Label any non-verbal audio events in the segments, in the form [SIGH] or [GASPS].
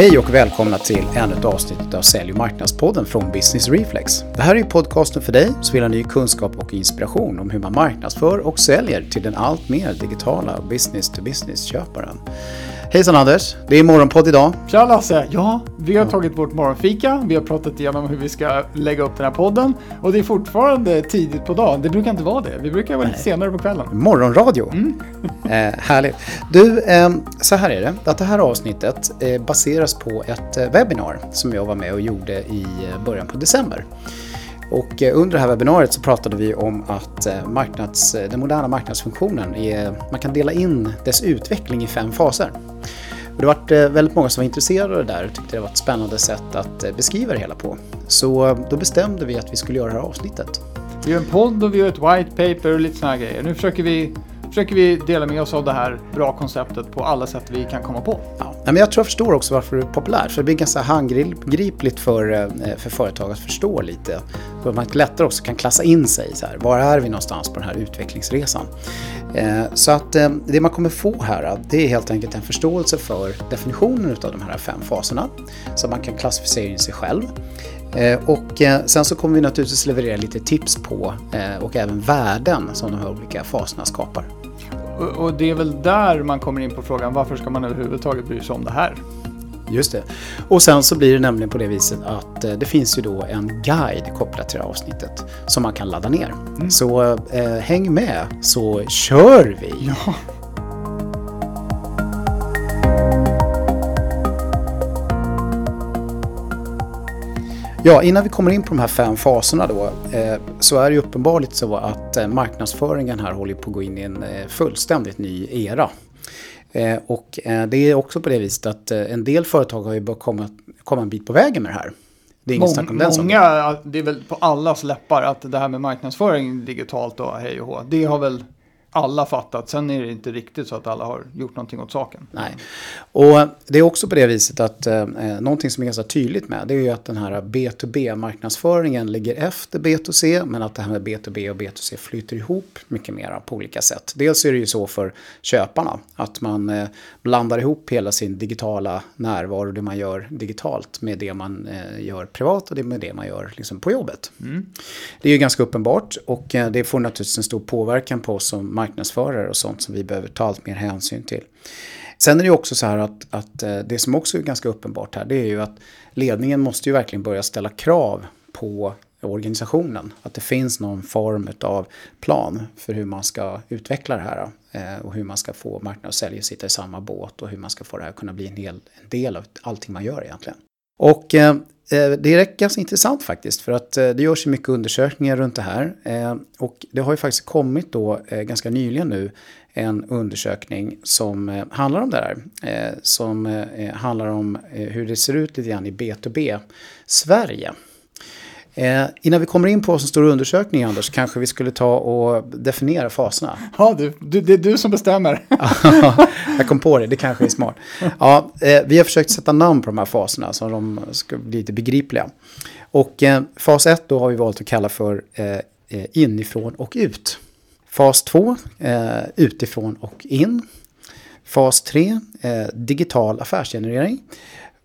Hej och välkomna till ännu ett avsnitt av Sälj och marknadspodden från Business Reflex. Det här är podcasten för dig som vill ha ny kunskap och inspiration om hur man marknadsför och säljer till den allt mer digitala business-to-business-köparen. Hejsan Anders! Det är morgonpodd idag. Tja Lasse! Ja, vi har tagit vårt morgonfika, vi har pratat igenom hur vi ska lägga upp den här podden och det är fortfarande tidigt på dagen. Det brukar inte vara det, vi brukar vara lite senare på kvällen. Morgonradio. Mm. [LAUGHS] eh, härligt. Du, eh, så här är det. Att det här avsnittet eh, baseras på ett eh, webbinar som jag var med och gjorde i eh, början på december. Och eh, under det här webbinariet så pratade vi om att eh, marknads, eh, den moderna marknadsfunktionen är, man kan dela in dess utveckling i fem faser. Det var väldigt många som var intresserade av det där och tyckte det var ett spännande sätt att beskriva det hela på. Så då bestämde vi att vi skulle göra det här avsnittet. Vi gör en podd och vi gör ett white paper och lite sådana grejer. Nu försöker vi försöker vi dela med oss av det här bra konceptet på alla sätt vi kan komma på. Ja, men jag tror jag förstår också varför det är populärt. För det blir ganska handgripligt för, eh, för företag att förstå lite. För man lättare också kan klassa in sig. Så här, var är vi någonstans på den här utvecklingsresan? Eh, så att eh, det man kommer få här det är helt enkelt en förståelse för definitionen av de här fem faserna. Så man kan klassificera in sig själv. Och sen så kommer vi naturligtvis leverera lite tips på och även värden som de här olika faserna skapar. Och det är väl där man kommer in på frågan varför ska man överhuvudtaget bry sig om det här? Just det. Och sen så blir det nämligen på det viset att eh, det finns ju då en guide kopplat till det här avsnittet som man kan ladda ner. Mm. Så eh, häng med så kör vi! Ja. Ja, innan vi kommer in på de här fem faserna då eh, så är det ju uppenbarligen så att eh, marknadsföringen här håller på att gå in i en eh, fullständigt ny era. Och det är också på det viset att en del företag har ju börjat komma, komma en bit på vägen med det här. Det är inget snack om den Många, det är väl på allas läppar att det här med marknadsföring digitalt och hej och hå, det har väl alla fattat. Sen är det inte riktigt så att alla har gjort någonting åt saken. Nej. Och det är också på det viset att eh, eh någonting som är ganska tydligt med det är ju att den här B2B-marknadsföringen ligger efter B2C men att det här med B2B och B2C flyter ihop mycket mer på olika sätt. Dels är det ju så för köparna att man eh, blandar ihop hela sin digitala närvaro, det man gör digitalt med det man eh, gör privat och det med det man gör liksom, på jobbet. Mm. Det är ju ganska uppenbart och eh, det får naturligtvis en stor påverkan på oss som marknadsförare och sånt som vi behöver ta allt mer hänsyn till. Sen är det också så här att, att eh, det som också är ganska uppenbart här det är ju att ledningen måste ju verkligen börja ställa krav på organisationen. Att det finns någon form av plan för hur man ska utveckla det här eh, och hur man ska få marknad och sälj att sitta i samma båt och hur man ska få det här att kunna bli en, hel, en del av allting man gör egentligen. Och eh, Eh, det är ganska intressant faktiskt för att eh, det görs mycket undersökningar runt det här. Eh, och det har ju faktiskt kommit då ganska nyligen nu en undersökning som handlar om det här. Som handlar om hur det ser ut lite grann i B2B Sverige. Eh, innan vi kommer in på står i undersökningen Anders, kanske vi skulle ta och definiera faserna. Ja, du, du, det är du som bestämmer. [LAUGHS] jag kom på det, det kanske är smart. Ja, eh, vi har försökt sätta namn på de här faserna så de ska bli lite begripliga. Och eh, fas 1 då har vi valt att kalla för eh, eh, inifrån och ut. Fas 2, eh, utifrån och in. Fas 3, digital affärsgenerering.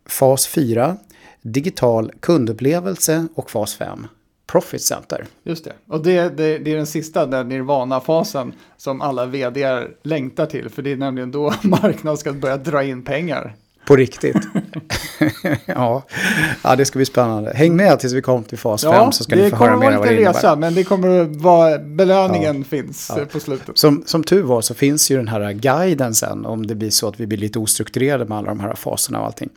Fas 4, digital kundupplevelse och fas 5 Profit Center. Just det, och det, det, det är den sista, den nirvana-fasen som alla vd längtar till. För det är nämligen då [LAUGHS] marknaden ska börja dra in pengar. På riktigt. [LAUGHS] ja. ja, det ska bli spännande. Häng med tills vi kommer till fas 5 ja, så ska ni få höra mer vad det innebär. Resa, men det kommer att vara, belöningen ja. finns ja. på slutet. Som, som tur var så finns ju den här guiden sen om det blir så att vi blir lite ostrukturerade med alla de här faserna och allting.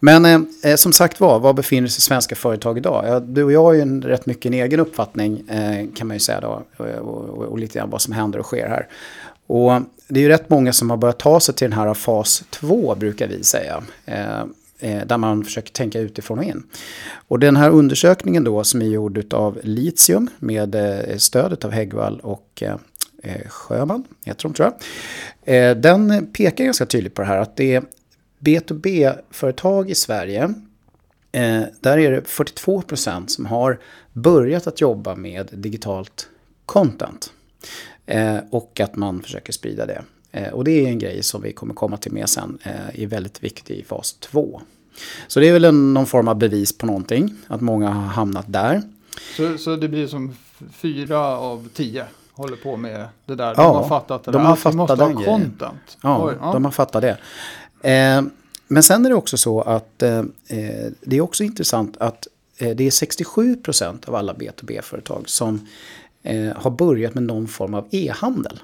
Men eh, eh som sagt var, var befinner sig svenska företag idag? Du och jag har ju en, rätt mycket en egen uppfattning eh, kan man ju säga då. Och, och, och, och lite grann vad som händer och sker här. Och det är ju rätt många som har börjat ta sig till den här fas 2 brukar vi säga. Eh, eh, där man försöker tänka utifrån och in. Och den här undersökningen då som är gjord av Litium med eh, stödet av Häggvall och Sjöman, heter de tror jag. Den pekar ganska tydligt på det här att det är B2B-företag i Sverige där är det 42 som har börjat att jobba med digitalt content. Eh, och att man försöker sprida det. Eh, och det är en grej som vi kommer komma till med sen, eh, är väldigt viktig i fas 2. Så det är väl en, någon form av bevis på någonting, att många har hamnat där. Så, så det blir som fyra av tio håller på med det där. Ja, de har fattat det de där. har vi fattat måste den ha content. Ja, Oj, ja. de har fattat det. Eh, men sen är det också så att eh, eh, det är också intressant att eh, det är 67 procent av alla B2B-företag som eh, har börjat med någon form av e-handel.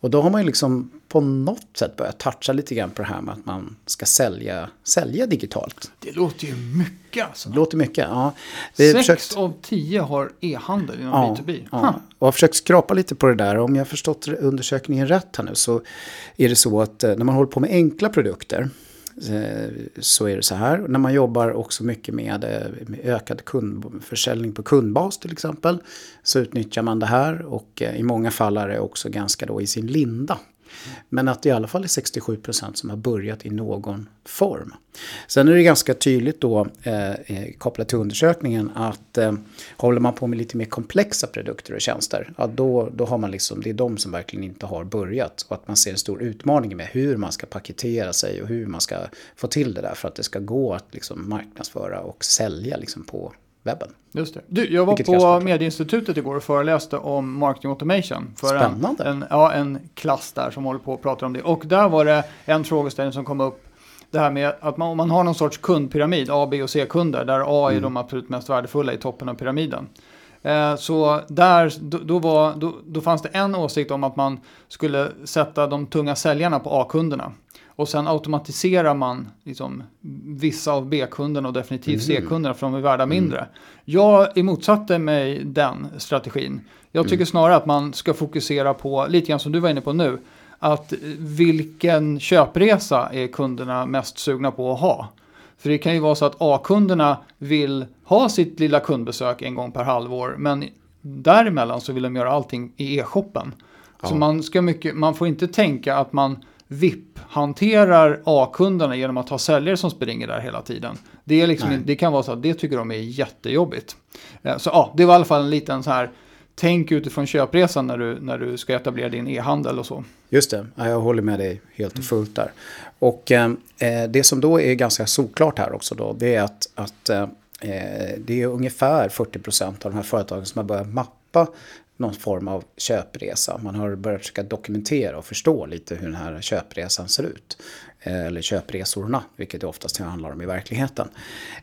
Och då har man ju liksom på något sätt börjat toucha lite grann på det här med att man ska sälja, sälja digitalt. Det låter ju mycket alltså. Det låter mycket. Ja. Vi Sex försökt- av tio har e-handel inom Ja, B2B. ja. Och har försökt skrapa lite på det där. Om jag har förstått undersökningen rätt här nu så är det så att eh, när man håller på med enkla produkter Eh, så är det så här. När man jobbar också mycket med, med ökad kundförsäljning på kundbas till exempel så utnyttjar man det här och eh, i många fall är det också ganska då i sin linda. Men att det i alla fall är 67 procent som har börjat i någon form. Sen är det ganska tydligt då eh, eh, kopplat till undersökningen att eh, håller man på med lite mer komplexa produkter och tjänster, ja, då, då har man liksom, det är de som verkligen inte har börjat. Och att man ser en stor utmaning med hur man ska paketera sig och hur man ska få till det där för att det ska gå att liksom marknadsföra och sälja liksom på webben. Just det. Du, jag var Vilket på Medieinstitutet igår och föreläste om marketing automation. För Spännande. En, en, ja, en klass där som håller på och pratar om det. Och där var det en frågeställning som kom upp. Det här med att man, om man har någon sorts kundpyramid, A, B och C-kunder, där A är de absolut mest värdefulla i toppen av pyramiden. Eh, så där, då, då, var, då, då fanns det en åsikt om att man skulle sätta de tunga säljarna på A-kunderna. Och sen automatiserar man liksom vissa av B-kunderna och definitivt C-kunderna för de är värda mindre. Jag emotsatte mig den strategin. Jag tycker snarare att man ska fokusera på, lite grann som du var inne på nu, att vilken köpresa är kunderna mest sugna på att ha? För det kan ju vara så att A-kunderna vill ha sitt lilla kundbesök en gång per halvår, men däremellan så vill de göra allting i e-shoppen. Så man, ska mycket, man får inte tänka att man VIP-hanterar A-kunderna genom att ha säljare som springer där hela tiden. Det, är liksom, det kan vara så att det tycker de är jättejobbigt. Eh, Så ja, det var i alla fall en liten så här tänk utifrån köpresan när du, när du ska etablera din e-handel och så. Just det, ja, jag håller med dig helt och fullt där. Och eh, eh, det som då är ganska solklart här också då, det är att, att eh, eh, det är ungefär 40% av de här företagen som har börjat mappa någon form av köpresa. Man har börjat försöka dokumentera och förstå lite hur den här köpresan ser ut. Eh, eller köpresorna, vilket det oftast handlar om i verkligheten.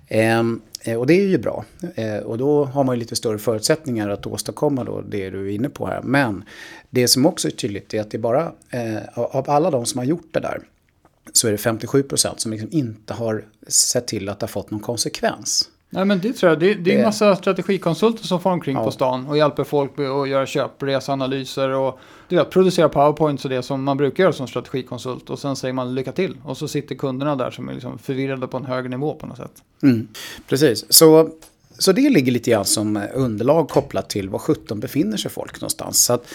Ehm, eh, och det är ju bra. Eh, och då har man ju lite större förutsättningar att åstadkomma då det du är inne på här. Men det som också är tydligt är att det är bara av alla de som har gjort det där så är det 57% som liksom inte har sett till att det har fått någon konsekvens. Nej men det tror jag, det, det är en massa strategikonsulter som får omkring Ja. på stan och hjälper folk att göra köpreseanalyser och du vet, producera powerpoints och det som man brukar göra som strategikonsult och sen säger man lycka till och så sitter kunderna där som är liksom förvirrade på en hög nivå på något sätt. Mm, precis, så, så det ligger lite grann som underlag kopplat till var 17 befinner sig folk någonstans. Så att,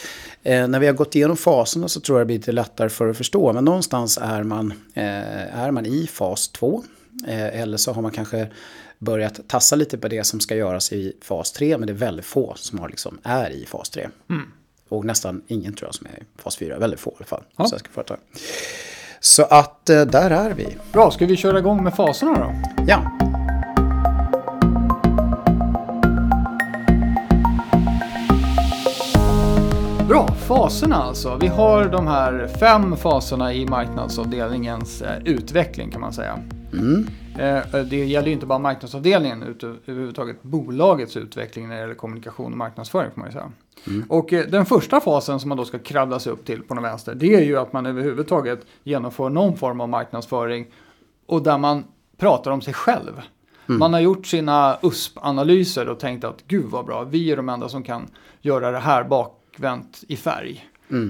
eh, när vi har gått igenom faserna så tror jag det blir lite lättare för att förstå. Men någonstans är man, eh, är man i fas 2. Eh, eller så har man kanske börjat tassa lite på det som ska göras i fas 3. Men det är väldigt få som har liksom, är i fas 3. Och nästan ingen tror jag som är i fas 4. Väldigt få i alla fall. Ja. Svenska företag. Så att eh, där är vi. Bra, ska vi köra igång med faserna då? Ja. Bra, faserna alltså. Vi har de här fem faserna i marknadsavdelningens eh, utveckling kan man säga. Mm. Eh, det gäller ju inte bara marknadsavdelningen utan överhuvudtaget bolagets utveckling när det gäller kommunikation och marknadsföring får man säga. Och eh, den första fasen som man då ska kravla sig upp till på den vänster det är ju att man överhuvudtaget genomför någon form av marknadsföring och där man pratar om sig själv. Man har gjort sina USP-analyser och tänkt att gud vad bra, vi är de enda som kan göra det här bakvänt i färg.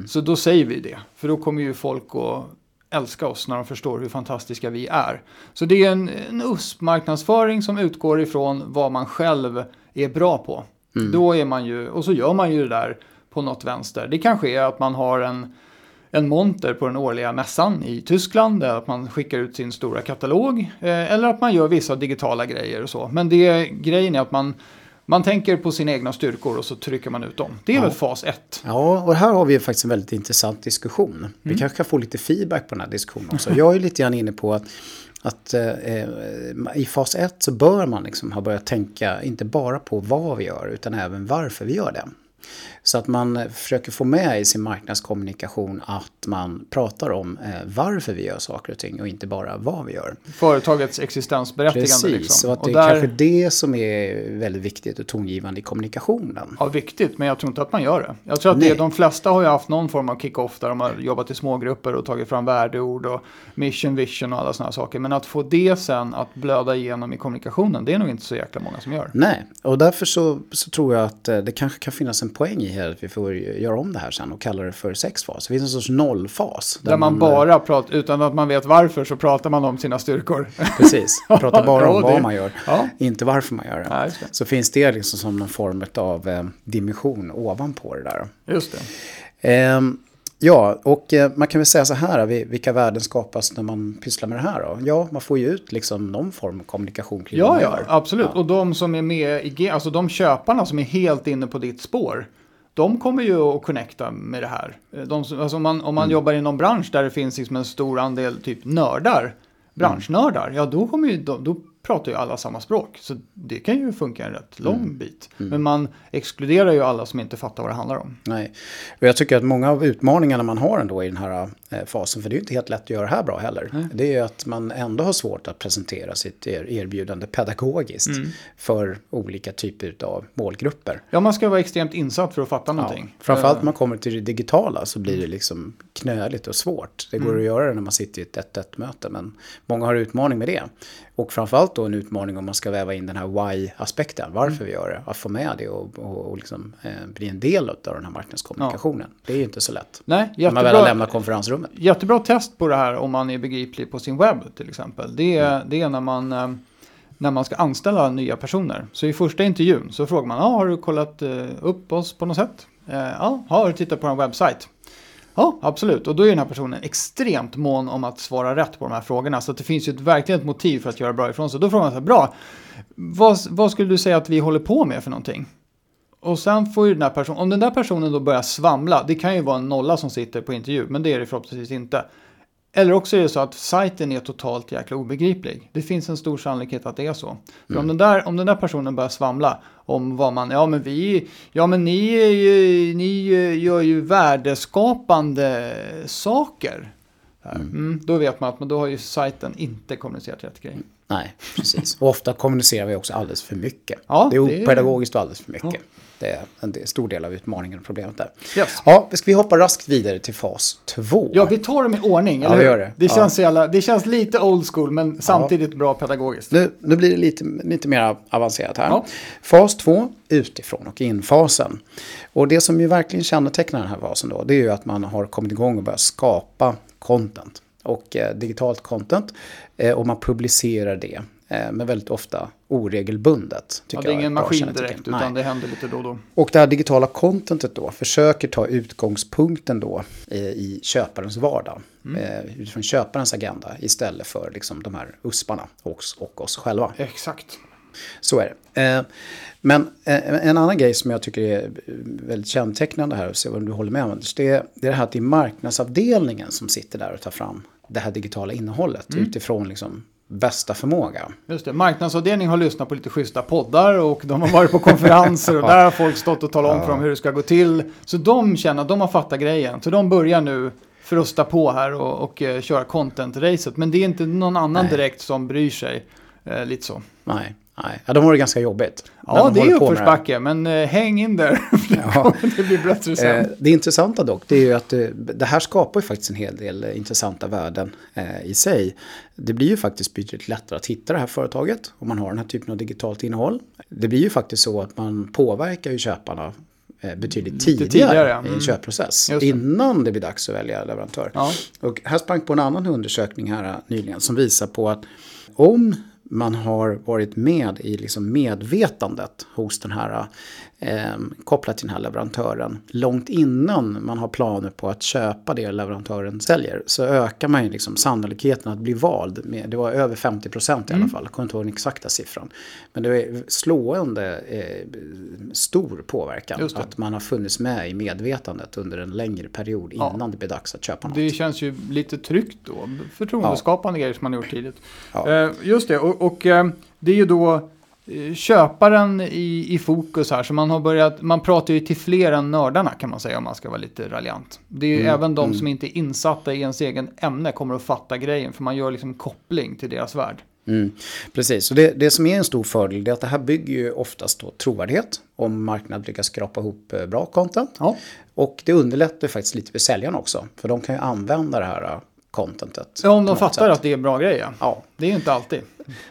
Så då säger vi det, för då kommer ju folk att älska oss när de förstår hur fantastiska vi är. Så det är en, en USP-marknadsföring som utgår ifrån vad man själv är bra på. Då är man ju, och så gör man ju det där på något vänster. Det kanske är att man har en, en monter på den årliga mässan i Tyskland, eller att man skickar ut sin stora katalog, eh, eller att man gör vissa digitala grejer och så. Men det, grejen är att man, man tänker på sina egna styrkor och så trycker man ut dem. Det är väl fas ett. Ja, och här har vi faktiskt en väldigt intressant diskussion. Vi kanske kan få lite feedback på den här diskussionen också. Jag är lite grann inne på att Att eh, eh, i fas 1 så bör man liksom ha börjat tänka inte bara på vad vi gör utan även varför vi gör det. Så att man eh, försöker få med i sin marknadskommunikation att man pratar om eh, varför vi gör saker och ting och inte bara vad vi gör. Företagets existensberättigande. Precis, liksom. och att det och är kanske det som är väldigt viktigt och tongivande i kommunikationen. Ja, viktigt, men jag tror inte att man gör det. Jag tror att det, de flesta har ju haft någon form av kick-off där de har jobbat i smågrupper och tagit fram värdeord och mission, vision och alla sådana saker. Men att få det sen att blöda igenom i kommunikationen, det är nog inte så jäkla många som gör. Nej, och därför så, så tror jag att eh, det kanske kan finnas en poäng i här att vi får göra om det här sen och kalla det för sexfas. Det finns en sorts nollfas. Där, där man, man, bara pratar, utan att man vet varför, så pratar man om sina styrkor. [LAUGHS] Precis, pratar bara om vad man gör, ja. inte varför man gör det. Ja, det. Så finns det liksom som någon form av eh, dimension ovanpå det där. Just det. Eh, Ja, och eh, man kan väl säga så här, vilka värden skapas när man pysslar med det här då? Ja, man får ju ut liksom någon form av kommunikation kring Ja, ja, absolut. Ja. Och de som är med i, alltså de köparna som är helt inne på ditt spår, de kommer ju att connecta med det här. De, alltså om man, om man mm. jobbar i någon bransch där det finns liksom en stor andel typ nördar, branschnördar, ja då, kommer ju, då, då pratar ju alla samma språk. Så det kan ju funka en rätt lång mm. bit. Mm. Men man exkluderar ju alla som inte fattar vad det handlar om. Nej, och jag tycker att många av utmaningarna man har ändå i den här fasen, för det är ju inte helt lätt att göra det här bra heller. Mm. Det är ju att man ändå har svårt att presentera sitt erbjudande pedagogiskt mm. för olika typer av målgrupper. Ja, man ska vara extremt insatt för att fatta någonting. Ja, framförallt när man kommer till det digitala så blir det liksom knöligt och svårt. Det går mm. att göra det när man sitter i ett 1-1 möte, men många har utmaning med det. Och framförallt då en utmaning om man ska väva in den här why-aspekten, varför mm. vi gör det, att få med det och, och, och liksom, eh, bli en del av den här marknadskommunikationen. Ja. Det är ju inte så lätt. Nej, jättebra, när man väl har lämnat konferensrummet. Jättebra test på det här om man är begriplig på sin webb till exempel. Det är, mm. det är när man eh, när man ska anställa nya personer. Så i första intervjun så frågar man, ah, har du kollat eh, upp oss på något sätt? Eh, ja, har du tittat på en webbsajt? Ja, absolut. Och då är den här personen extremt mån om att svara rätt på de här frågorna. Så det finns ju ett, verkligen ett motiv för att göra bra ifrån sig. Då frågar man så här, bra, vad, vad skulle du säga att vi håller på med för någonting? Och sen får ju den här personen, om den där personen då börjar svamla, det kan ju vara en nolla som sitter på intervju, men det är det förhoppningsvis inte. Eller också är det så att sajten är totalt jäkla obegriplig. Det finns en stor sannolikhet att det är så. För mm. om, den där, om den där personen börjar svamla om vad man, ja men vi, ja men ni, ju, ni gör ju värdeskapande saker. Mm. Mm, då vet man att men då har ju sajten inte kommunicerat rätt grej. Nej, precis. Och ofta kommunicerar vi också alldeles för mycket. Ja, det är opedagogiskt och alldeles för mycket. Ja. Det är en stor del av utmaningen och problemet där. Yes. Ja, ska vi hoppa raskt vidare till fas 2? Ja, vi tar dem i ordning, eller ja, vi gör det. Det, känns ja. jävla, det känns lite old school, men samtidigt ja. bra pedagogiskt. Nu, nu blir det lite, lite mer avancerat här. Ja. Fas 2, utifrån och infasen. Och det som ju verkligen kännetecknar den här fasen då, det är ju att man har kommit igång och börjat skapa content och eh, digitalt content eh, och man publicerar det. Eh, men väldigt ofta oregelbundet. Ja, det är ingen maskin direkt utan Nej. det händer lite då och då. Och det här digitala contentet då försöker ta utgångspunkten då i köparens vardag. Mm. Utifrån köparens agenda istället för liksom de här usparna och, och oss själva. Exakt. Så är det. Men en annan grej som jag tycker är väldigt kännetecknande här, och se vad du håller med om, det är det här att det är marknadsavdelningen som sitter där och tar fram det här digitala innehållet mm. utifrån liksom bästa förmåga. Just det, marknadsavdelningen har lyssnat på lite schyssta poddar och de har varit på konferenser och [LAUGHS] där har folk stått och talat om för dem hur det ska gå till. Så de känner att de har fattat grejen. Så de börjar nu frusta på här och, och uh, köra content-racet. Men det är inte någon annan Nej. direkt som bryr sig. Uh, lite så. Nej. Nej, ja, de har det ganska jobbigt. Ja, det är uppförsbacke, men uh, häng in där. [LAUGHS] Ja. det blir bättre sen. Eh, det intressanta dock, det är ju att uh, det här skapar ju faktiskt en hel del uh, intressanta värden i sig. Det blir ju faktiskt betydligt lättare att hitta det här företaget om man har den här typen av digitalt innehåll. Det blir ju faktiskt så att man påverkar ju köparna betydligt tidigare, tidigare mm. i en köpprocess. Det. Innan det blir dags att välja leverantör. Ja. Och här sprang på en annan undersökning här nyligen som visar på att om man har varit med i liksom medvetandet hos den här eh, kopplat till den här leverantören långt innan man har planer på att köpa det leverantören säljer så ökar man ju liksom sannolikheten att bli vald. Med, det var över 50 procent i alla fall, jag kommer inte ihåg den exakta siffran. Men det är slående eh, stor påverkan att man har funnits med i medvetandet under en längre period innan ja. det blir dags att köpa något. Det känns ju lite tryggt då, förtroendeskapande ja. grejer som man har gjort tidigt. Ja. Eh, just det, och, och eh, det är ju då köparen i, i fokus här. Så man har börjat, man pratar ju till fler än nördarna kan man säga om man ska vara lite raljant. Det är ju mm, även de mm. som inte är insatta i ens egen ämne kommer att fatta grejen. För man gör liksom koppling till deras värld. Mm, precis, och det, det som är en stor fördel är att det här bygger ju oftast då trovärdighet. Om marknaden lyckas skrapa ihop eh, bra content. Ja. Och det underlättar faktiskt lite för säljarna också. För de kan ju använda det här contentet. Ja, om de fattar sätt. att det är bra grejer. Ja. Det är ju inte alltid.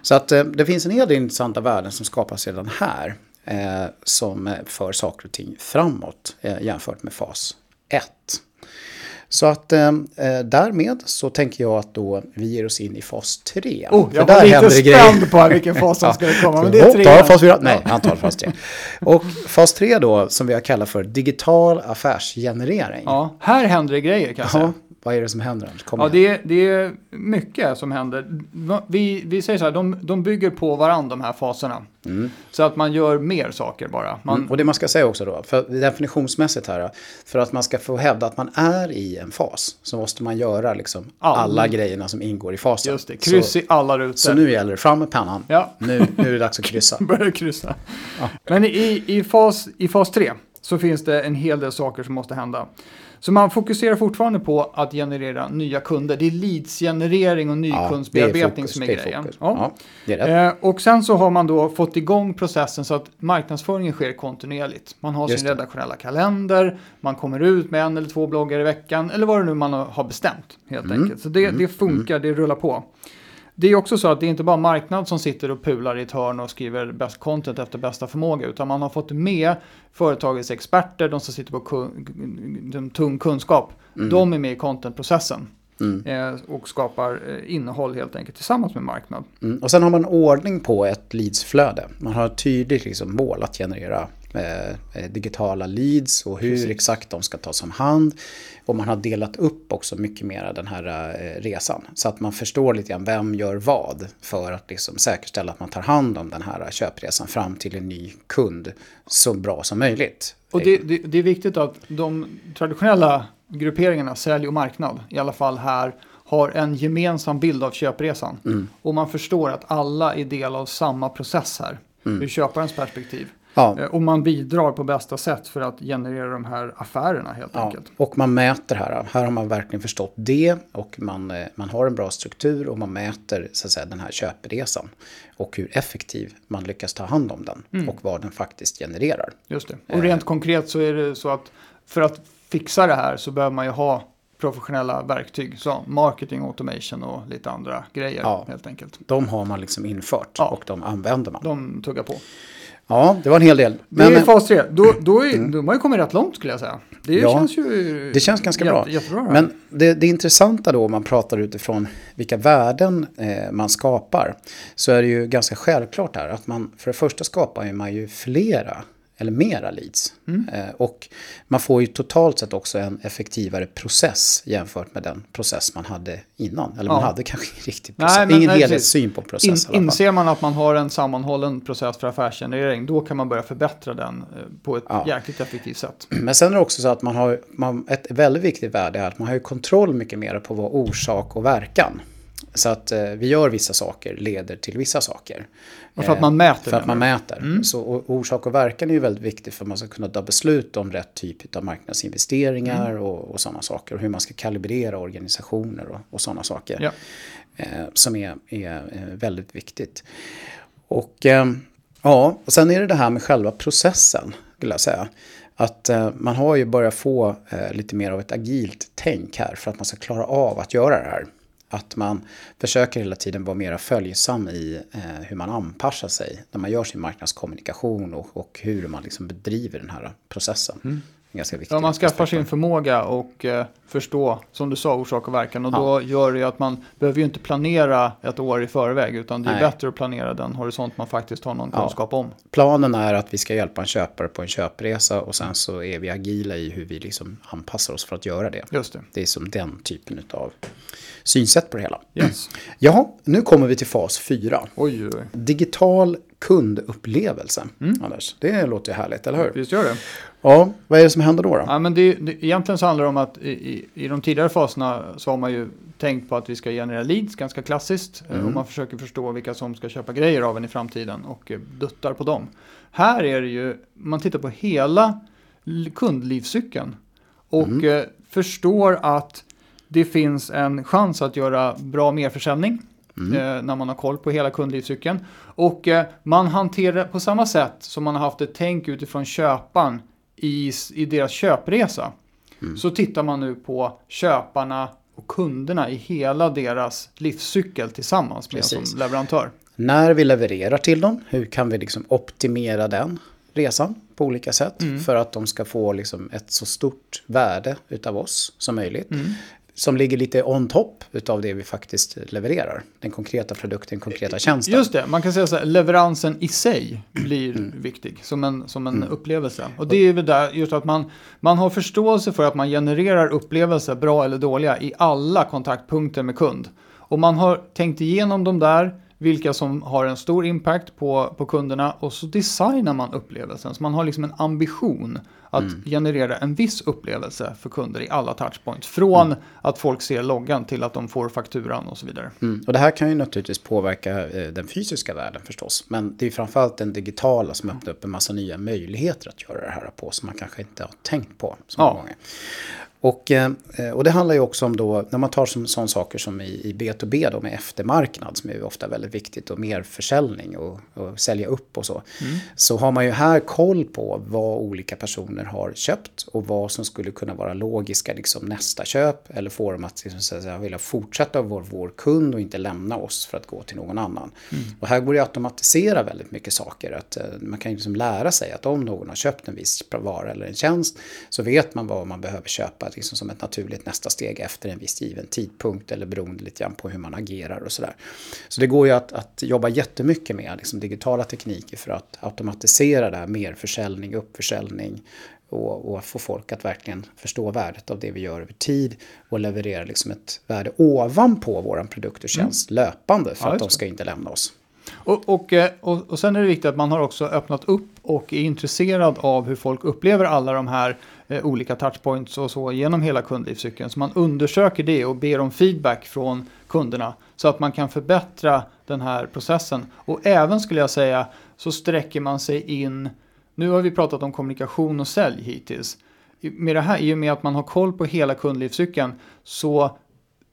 Så att eh, det finns en hel del intressanta värden som skapas redan här. Eh, som för saker och ting framåt eh, jämfört med fas 1. Så att eh, eh, därmed så tänker jag att då vi ger oss in i fas 3. Oh, jag var lite spänd på vilken fas som [LAUGHS] skulle komma, men det är 3. Ta fas 4. Nej, han tar fas 3. Och fas 3 då, som vi har kallat för digital affärsgenerering. Ja, här händer det grejer kan jag säga. Vad är det som händer? Kom ja, det är, det är mycket som händer. Vi, vi säger så här, de, de bygger på varandra de här faserna. Mm. Så att man gör mer saker bara. Man... Mm. Och det man ska säga också då, för definitionsmässigt här, för att man ska få hävda att man är i en fas så måste man göra liksom All... alla grejerna som ingår i fasen. Just det, kryss så, i alla rutor. Så nu gäller det, fram med pennan. Ja. Nu, nu är det dags att kryssa. [LAUGHS] Börja kryssa. Ja. Men i, i, fas, i fas 3 så finns det en hel del saker som måste hända. Så man fokuserar fortfarande på att generera nya kunder. Det är leadsgenerering och nykundsbearbetning ja, som är grejen. Ja. Ja, är eh, och sen så har man då fått igång processen så att marknadsföringen sker kontinuerligt. Man har Just sin redaktionella kalender, man kommer ut med en eller två bloggar i veckan eller vad det nu man har bestämt helt mm. enkelt. Så det, mm. det funkar, mm. det rullar på. Det är också så att det är inte bara marknad som sitter och pular i ett hörn och skriver bäst content efter bästa förmåga. Utan man har fått med företagets experter, de som sitter på kun, tung kunskap. Mm. De är med i contentprocessen. Mm. Eh, och skapar eh, innehåll helt enkelt tillsammans med marknad. Mm. Och sen har man ordning på ett leadsflöde. Man har ett tydligt liksom, mål att generera digitala leads och hur Precis. exakt de ska tas om hand. Och man har delat upp också mycket mer den här eh, resan. Så att man förstår lite grann vem gör vad för att liksom säkerställa att man tar hand om den här köpresan fram till en ny kund så bra som möjligt. Och det, det, det är viktigt att de traditionella grupperingarna, sälj och marknad, i alla fall här, har en gemensam bild av köpresan. Mm. Och man förstår att alla är del av samma process här, mm. ur köparens perspektiv. Ja. Eh, och man bidrar på bästa sätt för att generera de här affärerna helt ja. enkelt. Och man mäter här. Här har man verkligen förstått det och man, eh, man har en bra struktur och man mäter så att säga, den här köpresan. Och hur effektiv man lyckas ta hand om den mm. och vad den faktiskt genererar. Just det. Och rent eh. konkret så är det så att för att fixa det här så behöver man ju ha professionella verktyg. Så marketing automation och lite andra grejer ja, helt enkelt. De har man liksom infört ja, och de använder man. De tuggar på. Ja, det var en hel del. Men, det är fas 3. Då, då, är, mm. då har man ju kommit rätt långt skulle jag säga. Det ja, känns ju det känns ganska jätte, bra. Jättebra, Men det, det intressanta då om man pratar utifrån vilka värden eh, man skapar. Så är det ju ganska självklart här att man för det första skapar man ju flera eller mera leads. Mm. Eh, och man får ju totalt sett också en effektivare process jämfört med den process man hade innan. Eller ja. man hade kanske ingen riktig process, nej, men, ingen helhetssyn på process. In, inser man att man har en sammanhållen process för affärsgenerering, då kan man börja förbättra den eh, på ett ja. jäkligt effektivt sätt. [CLEARS THROAT] Men sen är det också så att man har, man, ett väldigt viktigt värde är att man har ju kontroll mycket mer på vad orsak och verkan. Så att eh, vi gör vissa saker leder till vissa saker. Och för att man mäter? För att man mäter. Mm. Så och, orsak och verkan är ju väldigt viktigt för att man ska kunna ta beslut om rätt typ av marknadsinvesteringar mm. och, och sådana saker. Och hur man ska kalibrera organisationer och, och sådana saker. Ja. Eh, som är, är, är, väldigt viktigt. Och eh, ja, och sen är det det här med själva processen, skulle jag säga. Att eh, man har ju börjat få eh, lite mer av ett agilt tänk här för att man ska klara av att göra det här. Att man försöker hela tiden vara mer följsam i eh, hur man anpassar sig när man gör sin marknadskommunikation och, och hur man liksom bedriver den här processen. Mm ganska viktig. Ja, man skaffar sin förmåga och eh, förstå, som du sa, orsak och verkan. Och Ja. då gör det ju att man behöver ju inte planera ett år i förväg, utan det är Nej. bättre att planera den horisont man faktiskt har någon Ja. kunskap om. Planen är att vi ska hjälpa en köpare på en köpresa och sen så är vi agila i hur vi liksom anpassar oss för att göra det. Just det. Det är som den typen av synsätt på det hela. Yes. [CLEARS THROAT] Jaha, nu kommer vi till fas 4. Oj, oj. Digital kundupplevelse. Anders, det låter ju härligt, eller hur? Visst gör det? Ja, vad är det som händer då? då? Ja, men det, det, egentligen så handlar det om att i, i, i de tidigare faserna så har man ju tänkt på att vi ska generera leads, ganska klassiskt. eh, Och man försöker förstå vilka som ska köpa grejer av en i framtiden och eh, duttar på dem. Här är det ju, man tittar på hela kundlivscykeln och eh, förstår att det finns en chans att göra bra merförsäljning. Eh, när man har koll på hela kundlivscykeln. Och man hanterar på samma sätt som man har haft ett tänk utifrån köparen i, i deras köpresa. Så tittar man nu på köparna och kunderna i hela deras livscykel tillsammans med Precis. som leverantör. När vi levererar till dem, hur kan vi liksom optimera den resan på olika sätt för att de ska få liksom ett så stort värde utav oss som möjligt. Som ligger lite on top utav det vi faktiskt levererar. Den konkreta produkten, konkreta tjänsten. Just det, man kan säga så här, leveransen i sig blir viktig som en, som en upplevelse. Och det är väl där just att man, man har förståelse för att man genererar upplevelser, bra eller dåliga, i alla kontaktpunkter med kund. Och man har tänkt igenom de där, vilka som har en stor impact på, på kunderna och så designar man upplevelsen. Så man har liksom en ambition att generera en viss upplevelse för kunder i alla touchpoints. Från att folk ser loggan till att de får fakturan och så vidare. Mm. Och det här kan ju naturligtvis påverka eh, den fysiska världen förstås. Men det är framförallt den digitala som öppnar upp en massa nya möjligheter att göra det här på. Som man kanske inte har tänkt på så många Ja. gånger. Och, eh, och det handlar ju också om då, när man tar som, sådana saker som i, i B2B då med eftermarknad som är ofta väldigt viktigt och mer försäljning och, och sälja upp och så. Så har man ju här koll på vad olika personer har köpt och vad som skulle kunna vara logiska liksom, nästa köp eller få dem att liksom, så att säga, vilja fortsätta vara vår kund och inte lämna oss för att gå till någon annan. Och här går det att automatisera väldigt mycket saker. Att, eh, man kan ju liksom lära sig att om någon har köpt en viss vara eller en tjänst så vet man vad man behöver köpa liksom som ett naturligt nästa steg efter en viss given tidpunkt eller beroende lite grann på hur man agerar och sådär. Så det går ju att, att jobba jättemycket med liksom digitala tekniker för att automatisera det här merförsäljning, uppförsäljning och, och få folk att verkligen förstå värdet av det vi gör över tid och leverera liksom ett värde ovanpå våran produkt och tjänst löpande för Ja, att de ska inte lämna oss. Och, och, eh, och, och sen är det viktigt att man har också öppnat upp och är intresserad av hur folk upplever alla de här Eh, olika touchpoints och så genom hela kundlivscykeln. Så man undersöker det och ber om feedback från kunderna så att man kan förbättra den här processen. Och även skulle jag säga så sträcker man sig in, nu har vi pratat om kommunikation och sälj hittills. I- Med det här, I och med att man har koll på hela kundlivscykeln så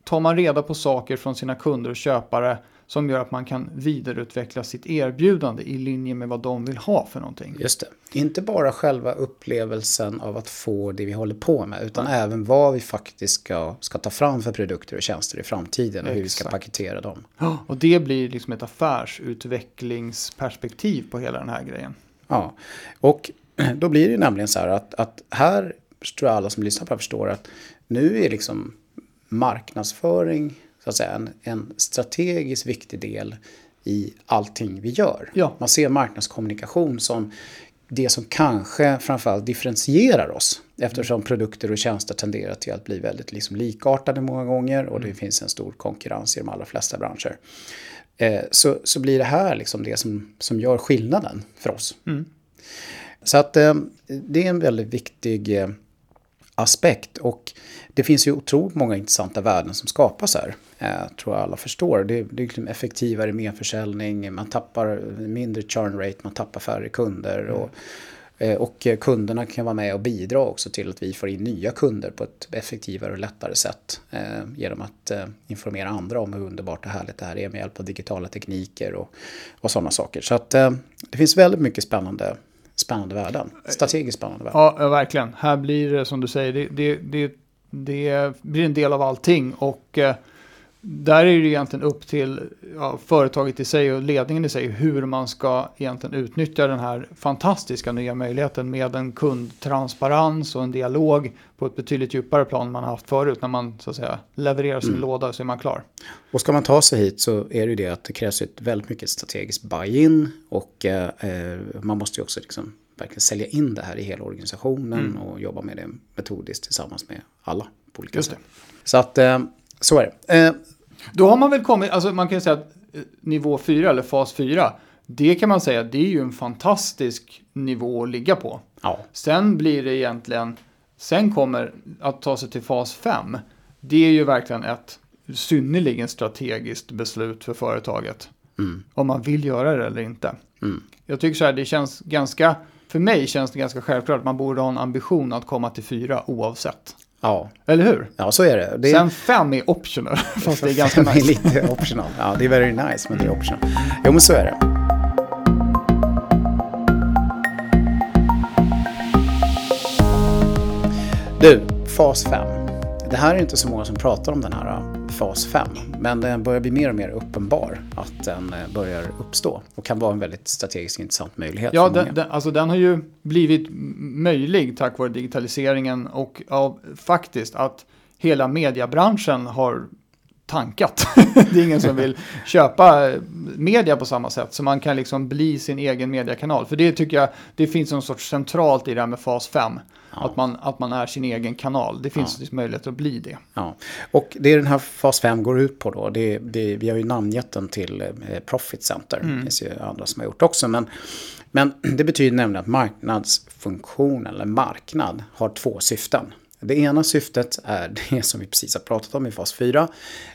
tar man reda på saker från sina kunder och köpare som gör att man kan vidareutveckla sitt erbjudande i linje med vad de vill ha för någonting. Just det. Inte bara själva upplevelsen av att få det vi håller på med utan även vad vi faktiskt ska, ska ta fram för produkter och tjänster i framtiden och hur vi ska Exakt. paketera dem. [GASPS] Och det blir liksom ett affärsutvecklingsperspektiv på hela den här grejen. Ja, och [CLEARS THROAT] då blir det ju nämligen så här att, att här tror jag alla som lyssnar på det förstår att nu är liksom marknadsföring så att säga en, en strategiskt viktig del i allting vi gör. Ja. Man ser marknadskommunikation som det som kanske framförallt differentierar oss. Eftersom produkter och tjänster tenderar till att bli väldigt liksom likartade många gånger och det finns en stor konkurrens i de allra flesta branscher. Eh, så, så blir det här liksom det som, som gör skillnaden för oss. Så att eh, det är en väldigt viktig eh, aspekt. Och det finns ju otroligt många intressanta värden som skapas här. Eh, tror jag alla förstår. Det, det är liksom effektivare merförsäljning, man tappar mindre churn rate, man tappar färre kunder. Och, eh, och eh, kunderna kan vara med och bidra också till att vi får in nya kunder på ett effektivare och lättare sätt. Eh, genom att eh, informera andra om hur underbart och härligt det här är med hjälp av digitala tekniker och, och sådana saker. Så att eh, det finns väldigt mycket spännande, spännande värden. Strategiskt spännande värden. Ja, ja, verkligen. Här blir det som du säger, det, det, det, det blir en del av allting. Och eh, där är det egentligen upp till ja, företaget i sig och ledningen i sig hur man ska egentligen utnyttja den här fantastiska nya möjligheten med en kundtransparens och en dialog på ett betydligt djupare plan man har haft förut när man så att säga levererar sin mm. låda så är man klar. Och ska man ta sig hit så är det ju det att det krävs ett väldigt mycket strategiskt buy-in och eh, eh man måste ju också liksom verkligen sälja in det här i hela organisationen mm. och jobba med det metodiskt tillsammans med alla på olika sätt. Så att eh, så är det. Eh, då har man väl kommit, alltså man kan säga att eh, nivå 4 eller fas 4, det kan man säga, det är ju en fantastisk nivå att ligga på. Ja. Sen blir det egentligen, sen kommer att ta sig till fas 5. Det är ju verkligen ett synnerligen strategiskt beslut för företaget. Mm. Om man vill göra det eller inte. Mm. Jag tycker så här, det känns ganska, för mig känns det ganska självklart att man borde ha en ambition att komma till fyra oavsett. Ja. Eller hur? Ja, så är det. det Sen fem är optional. [LAUGHS] Fast det är ganska nice. är lite optional. Ja, det är very nice, men det är optional. Jo, men så är det. Du, fas 5. Det här är inte så många som pratar om den här fas 5. Men den börjar bli mer och mer uppenbar att den eh, börjar uppstå och kan vara en väldigt strategiskt intressant möjlighet. Ja, den, den, alltså den har ju blivit möjlig tack vare digitaliseringen och ja, faktiskt att hela mediebranschen har tankat. [LAUGHS] det är ingen som vill köpa media på samma sätt. Så man kan liksom bli sin egen mediekanal. För det tycker jag, det finns någon sorts centralt i det här med fas 5. Ja. Att, man, att man är sin egen kanal. Det finns ja. möjlighet att bli det. Ja. Och det den här fas 5 går ut på då, det, det, vi har ju namngett den till eh, Profit Center. Mm. Det finns ju andra som har gjort också. Men, men [CLEARS THROAT] det betyder nämligen att marknadsfunktion eller marknad har två syften. Det ena syftet är [LAUGHS] det som vi precis har pratat om i fas 4.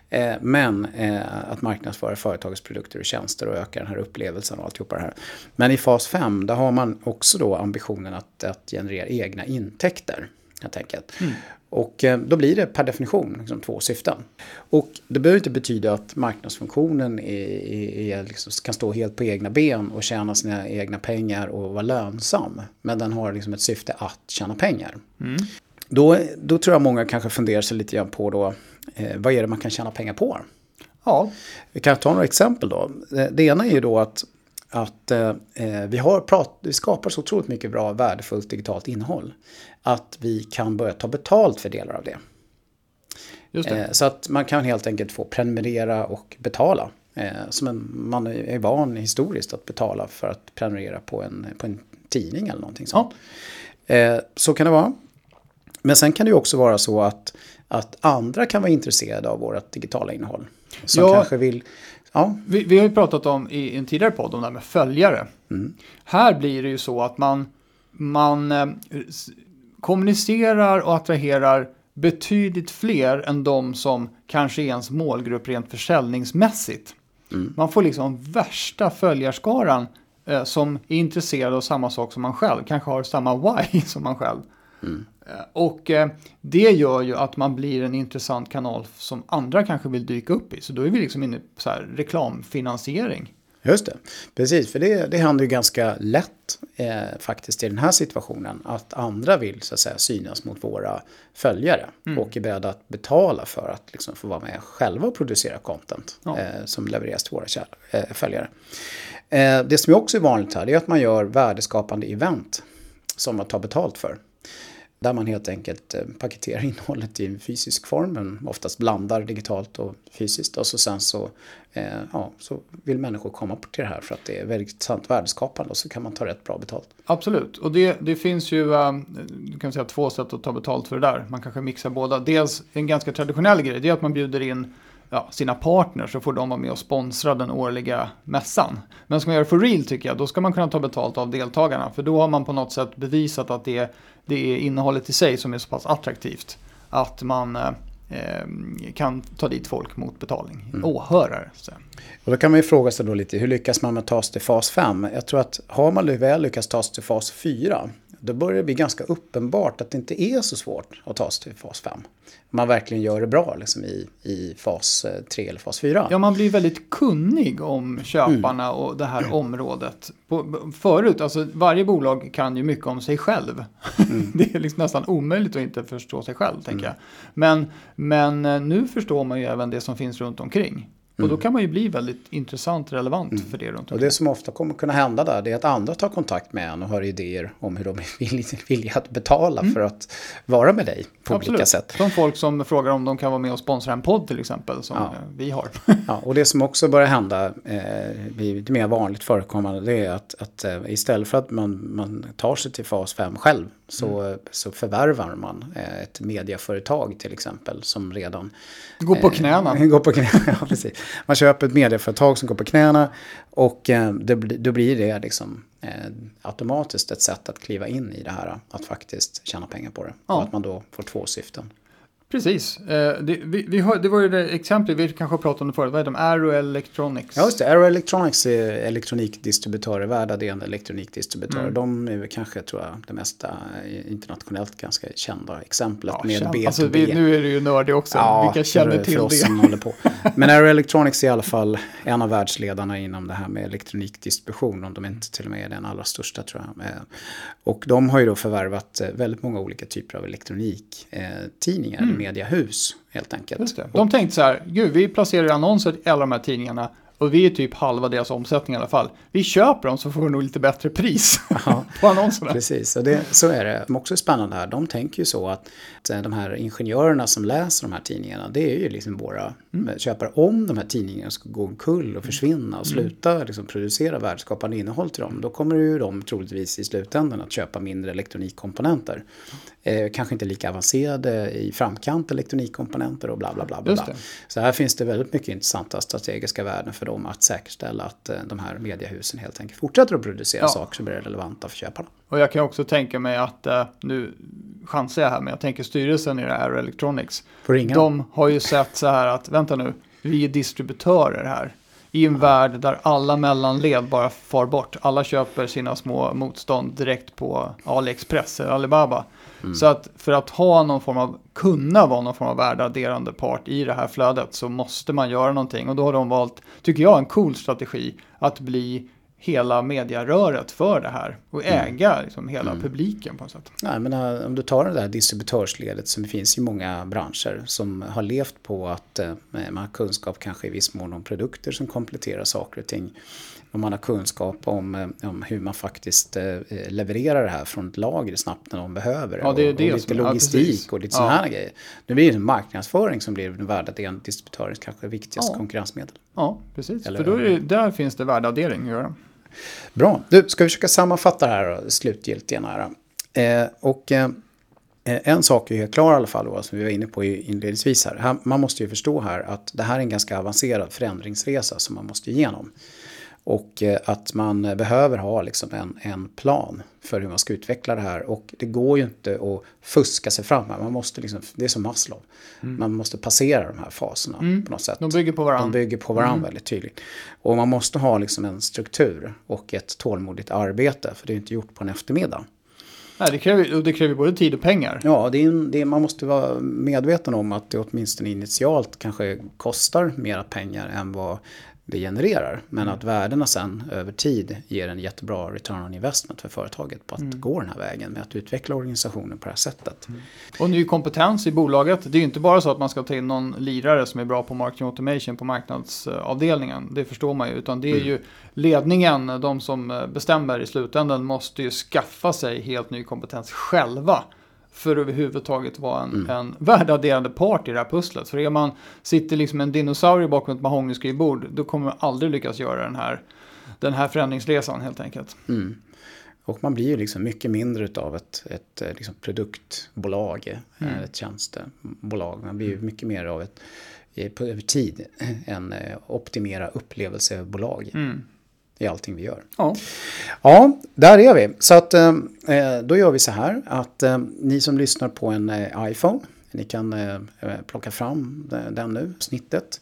Eh, men eh, att marknadsföra företagets produkter och tjänster och öka den här upplevelsen och alltihopa det här. Men i fas 5 där har man också då ambitionen att, att generera egna intäkter. Helt enkelt. Mm. Och eh, då blir det per definition liksom två syften. Och det behöver inte betyda att marknadsfunktionen är, är, liksom, kan stå helt på egna ben och tjäna sina egna pengar och vara lönsam. Men den har liksom ett syfte att tjäna pengar. Mm. Då, då tror jag många kanske funderar sig lite grann på då, eh, vad är det man kan tjäna pengar på? Ja. Vi kan ta några exempel då. Eh, det ena är ju då att, att eh, eh, vi, har prat, vi skapar så otroligt mycket bra värdefullt digitalt innehåll. Att vi kan börja ta betalt för delar av det. det. Eh, så att man kan helt enkelt få prenumerera och betala. Eh, som en, man är van historiskt att betala för att prenumerera på en, på en tidning eller någonting sånt. Ja. så kan det vara. Men sen kan det ju också vara så att, att andra kan vara intresserade av vårt digitala innehåll. Som ja, kanske vill... Ja. Vi, vi, har ju pratat om i en tidigare podd om det här med följare. Mm. Här blir det ju så att man, man eh, kommunicerar och attraherar betydligt fler än de som kanske är ens målgrupp rent försäljningsmässigt. Mm. Man får liksom värsta följarskaran eh, som är intresserad av samma sak som man själv, kanske har samma [LAUGHS] why som man själv. Mm. Eh, och eh, det gör ju att man blir en intressant kanal som andra kanske vill dyka upp i. Så då är vi liksom inne på så här reklamfinansiering. Just det, precis. För det, det händer ju ganska lätt eh, faktiskt i den här situationen. Att andra vill så att säga synas mot våra följare. Mm. Och är beredda att betala för att liksom, få vara med själva och producera content. Ja. Eh, som levereras till våra eh, följare. Eh, det som också är vanligt här är att man gör värdeskapande event. Som man tar betalt för. Där man helt enkelt eh, paketerar [LAUGHS] innehållet i en fysisk form, men oftast blandar digitalt och fysiskt. Och så sen så, eh, ja, så vill människor komma till det här för att det är väldigt intressant värdeskapande och så kan man ta rätt bra betalt. Absolut, och det, det finns ju um, kan säga, två sätt att ta betalt för det där. Man kanske mixar båda. Dels en ganska traditionell grej, det är att man bjuder in ja, sina partners så får de vara med och sponsra den årliga mässan. Men ska man göra det för real tycker jag, då ska man kunna ta betalt av deltagarna. För då har man på något sätt bevisat att det är, det är innehållet i sig som är så pass attraktivt. Att man eh, kan ta dit folk mot betalning. Mm. Åhörare. Så. Och då kan man ju fråga sig då lite, hur lyckas man med att ta sig till fas 5? Jag tror att har man väl lyckats ta sig till fas 4 då börjar det bli ganska uppenbart att det inte är så svårt att ta sig till fas 5. Man verkligen gör det bra liksom, i, i fas 3 eller fas 4. Ja, man blir väldigt kunnig om köparna mm. och det här området. På, förut, alltså varje bolag kan ju mycket om sig själv. Mm. [LAUGHS] det är liksom nästan omöjligt att inte förstå sig själv, tänker mm. jag. Men, men eh, nu förstår man ju även det som finns runt omkring. Och då mm. kan man ju bli väldigt intressant relevant mm. för det runt omkring. Och det som ofta kommer kunna hända där det är att andra tar kontakt med en och har idéer om hur de [LAUGHS] är villiga att betala mm. för att vara med dig på Absolut. olika sätt. Som folk som frågar om de kan vara med och sponsra en podd till exempel som ja. vi har. [LAUGHS] ja, och det som också börjar hända, eh, lite mer vanligt förekommande, det är att, att eh, istället för att man, man tar sig till fas 5 själv så, mm. så förvärvar man eh, ett mediaföretag till exempel som redan... Går på knäna. Eh, [LAUGHS] går på knäna, ja precis. Man köper ett mediaföretag som går på knäna och eh, det, då blir det liksom eh, automatiskt ett sätt att kliva in i det här. Att faktiskt tjäna pengar på det. Ja. Och att man då får två syften. Precis. Eh, det, vi, vi har, det var ju det exemplet vi kanske pratade om det förut. Vad är de? Arrow Electronics. Ja, just det. Arrow Electronics är elektronikdistributörer, världsledande elektronikdistributörer. Mm. De är kanske, tror jag, det mesta internationellt ganska kända exemplet ja, med B2B. Alltså, vi, nu är det ju nördig också. Ja, Vilka känner till för oss det? Som håller på. Men Arrow Electronics är i alla fall en av världsledarna inom det här med elektronikdistribution. Om de inte till och med är den allra största, tror jag. Eh, och de har ju då förvärvat eh, väldigt många olika typer av elektroniktidningar. Mm mediahus helt enkelt. De tänkte så här, gud vi placerar annonser i alla de här tidningarna och vi är typ halva deras omsättning i alla fall. Vi köper dem så får vi nog lite bättre pris [LAUGHS] på annonserna. Precis, och det, så är det. Som också är spännande här, de tänker ju så att de här ingenjörerna som läser de här tidningarna, det är ju liksom våra mm. köpare. Om de här tidningarna ska gå omkull och försvinna och mm. sluta mm. liksom, producera värdeskapande innehåll till dem, då kommer ju de troligtvis i slutändan att köpa mindre elektronikkomponenter. Eh, kanske inte lika avancerade i framkant elektronikkomponenter och bla bla bla. bla. Så här finns det väldigt mycket intressanta strategiska värden för dem att säkerställa att eh, de här mediehusen helt enkelt fortsätter att producera ja. saker som är relevanta för köparna. Och jag kan också tänka mig att, eh, nu chansar jag här, men jag tänker styrelsen i Aero Electronics. De har ju sett så här att, vänta nu, vi är distributörer här. I en värld där alla mellanled bara far bort. Alla köper sina små motstånd direkt på AliExpress eller Alibaba. Mm. Så att för att ha någon form av, kunna vara någon form av värdeadderande part i det här flödet så måste man göra någonting. Och då har de valt, tycker jag, en cool strategi att bli hela mediaröret för det här och mm. äga liksom, hela mm. publiken på något sätt. Nej, men äh, om du tar det där distributörsledet som finns i många branscher som har levt på att äh, man har kunskap kanske i viss mån om produkter som kompletterar saker och ting om man har kunskap om, eh, om hur man faktiskt eh, levererar det här från ett lager snabbt när de behöver det. Ja, det, är det och, lite logistik ja, och lite sådana här grejer. Nu blir det marknadsföring som blir värdeadderande distributörens kanske viktigaste ja. konkurrensmedel. Ja, precis. Eller, För då det, där finns det värdeaddering att göra. Bra. Du, ska vi försöka sammanfatta det här slutgiltigt? Här. Eh, och eh, en sak är helt klar i alla fall, då, som vi var inne på inledningsvis här. Man måste ju förstå här att det här är en ganska avancerad förändringsresa som man måste igenom. Och eh, att man behöver ha liksom en, en plan för hur man ska utveckla det här. Och det går ju inte att fuska sig fram. Man måste liksom, det är som Maslow. Mm. Man måste passera de här faserna mm. på något sätt. De bygger på varandra. De bygger på varandra mm. väldigt tydligt. Och man måste ha liksom en struktur och ett tålmodigt arbete. För det är inte gjort på en eftermiddag. Nej, det kräver, det kräver både tid och pengar. Ja, det är, det är, man måste vara medveten om att det åtminstone initialt kanske kostar mera pengar än vad det genererar. Men mm. att värdena sen över tid ger en jättebra return on investment för företaget på att mm. gå den här vägen med att utveckla organisationen på det här sättet. Mm. Och ny kompetens i bolaget. Det är ju inte bara så att man ska ta in någon lirare som är bra på marketing automation på marknadsavdelningen. Det förstår man ju. Utan det är mm. ju ledningen, de som bestämmer i slutändan måste ju skaffa sig helt ny kompetens själva för att överhuvudtaget vara en, mm. en värdeadderande part i det här pusslet. För är man sitter liksom en dinosaurie bakom ett mahognyskrivbord då kommer man aldrig lyckas göra den här, den här förändringsresan helt enkelt. Mm. Och man blir ju liksom mycket mindre av ett, ett eh, liksom produktbolag, eh, mm. ett tjänstebolag. Man blir ju mycket mer av ett, på över tid, en eh, optimera upplevelsebolag. Mm i allting vi gör. Ja, ja där är vi. Så att eh, eh, då gör vi så här att eh, ni som lyssnar på en eh, iPhone, ni kan eh, plocka fram den nu, snittet.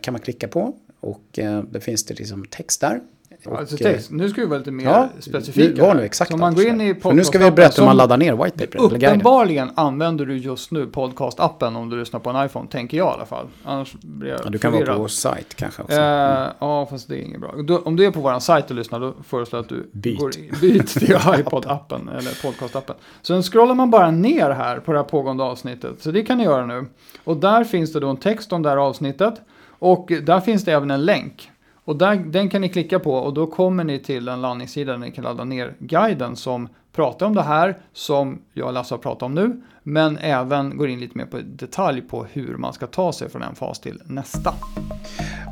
kan man klicka på och det finns det liksom text där. Alltså Och, eh, text. Nu ska vi vara lite mer Ja, specifika. var nu exakt Så man går in i För nu ska vi berätta hur man laddar ner white paper. Uppenbarligen använder du just nu podcastappen om du lyssnar på en iPhone, tänker jag i alla fall. Annars blir jag Ja, du kan vara förvirrad. på sajt kanske också. Eh, ja, fast det är inget bra. Du, om du är på vår sajt och lyssnar, då föreslår jag att du Byt. går byt till [LAUGHS] iPod-appen eller podcast-appen. Sen scrollar man bara ner här på det här pågående avsnittet. Så det kan ni göra nu. Och där finns det då en text om det här avsnittet. Och där finns det även en länk. Och där, den kan ni klicka på och då kommer ni till en landningssida där ni kan ladda ner guiden som pratar om det här som jag och Lasse har pratat om nu. Men även går in lite mer på detalj på hur man ska ta sig från en fas till nästa.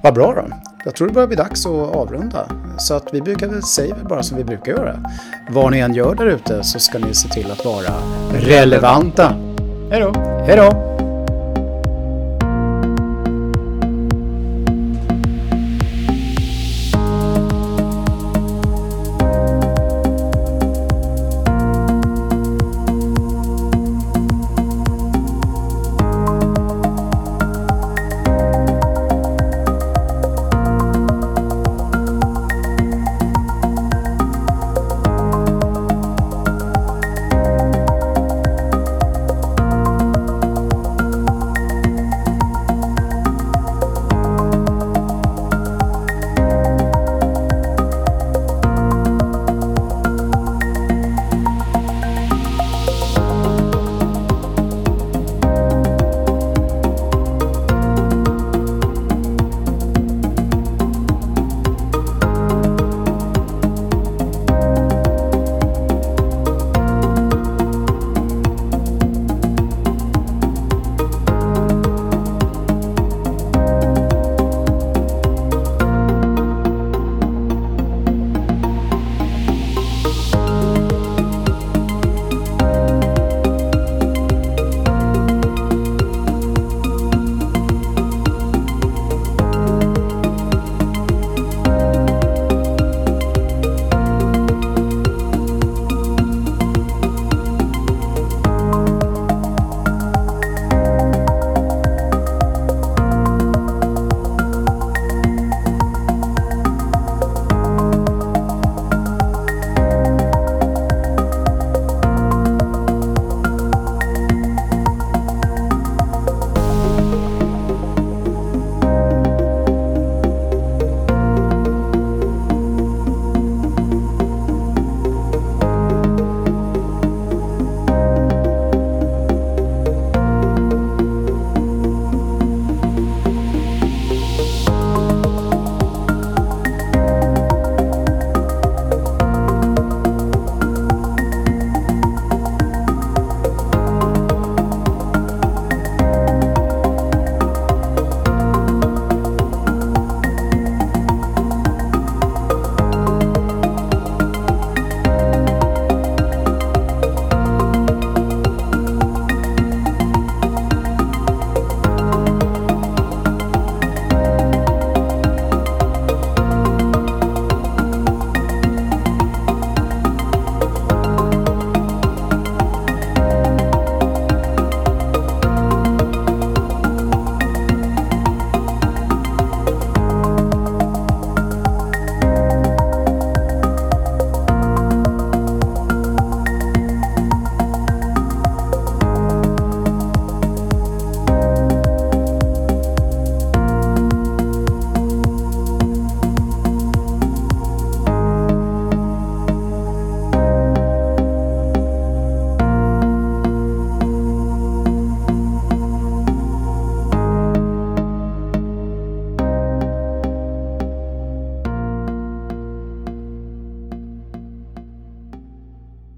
Vad bra då. Jag tror det börjar bli dags att avrunda. Så att vi brukar väl säga bara som vi brukar göra. Vad ni än gör där ute så ska ni se till att vara relevanta. Hej då! Hej då!